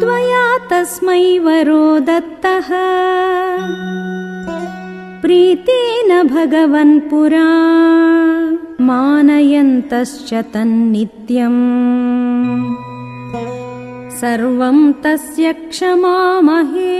त्वया तस्मै वरो दत्तः प्रीतेन भगवन् पुरा मानयन्तश्च तन्नित्यम्। सर्वं तस्य क्षमामहे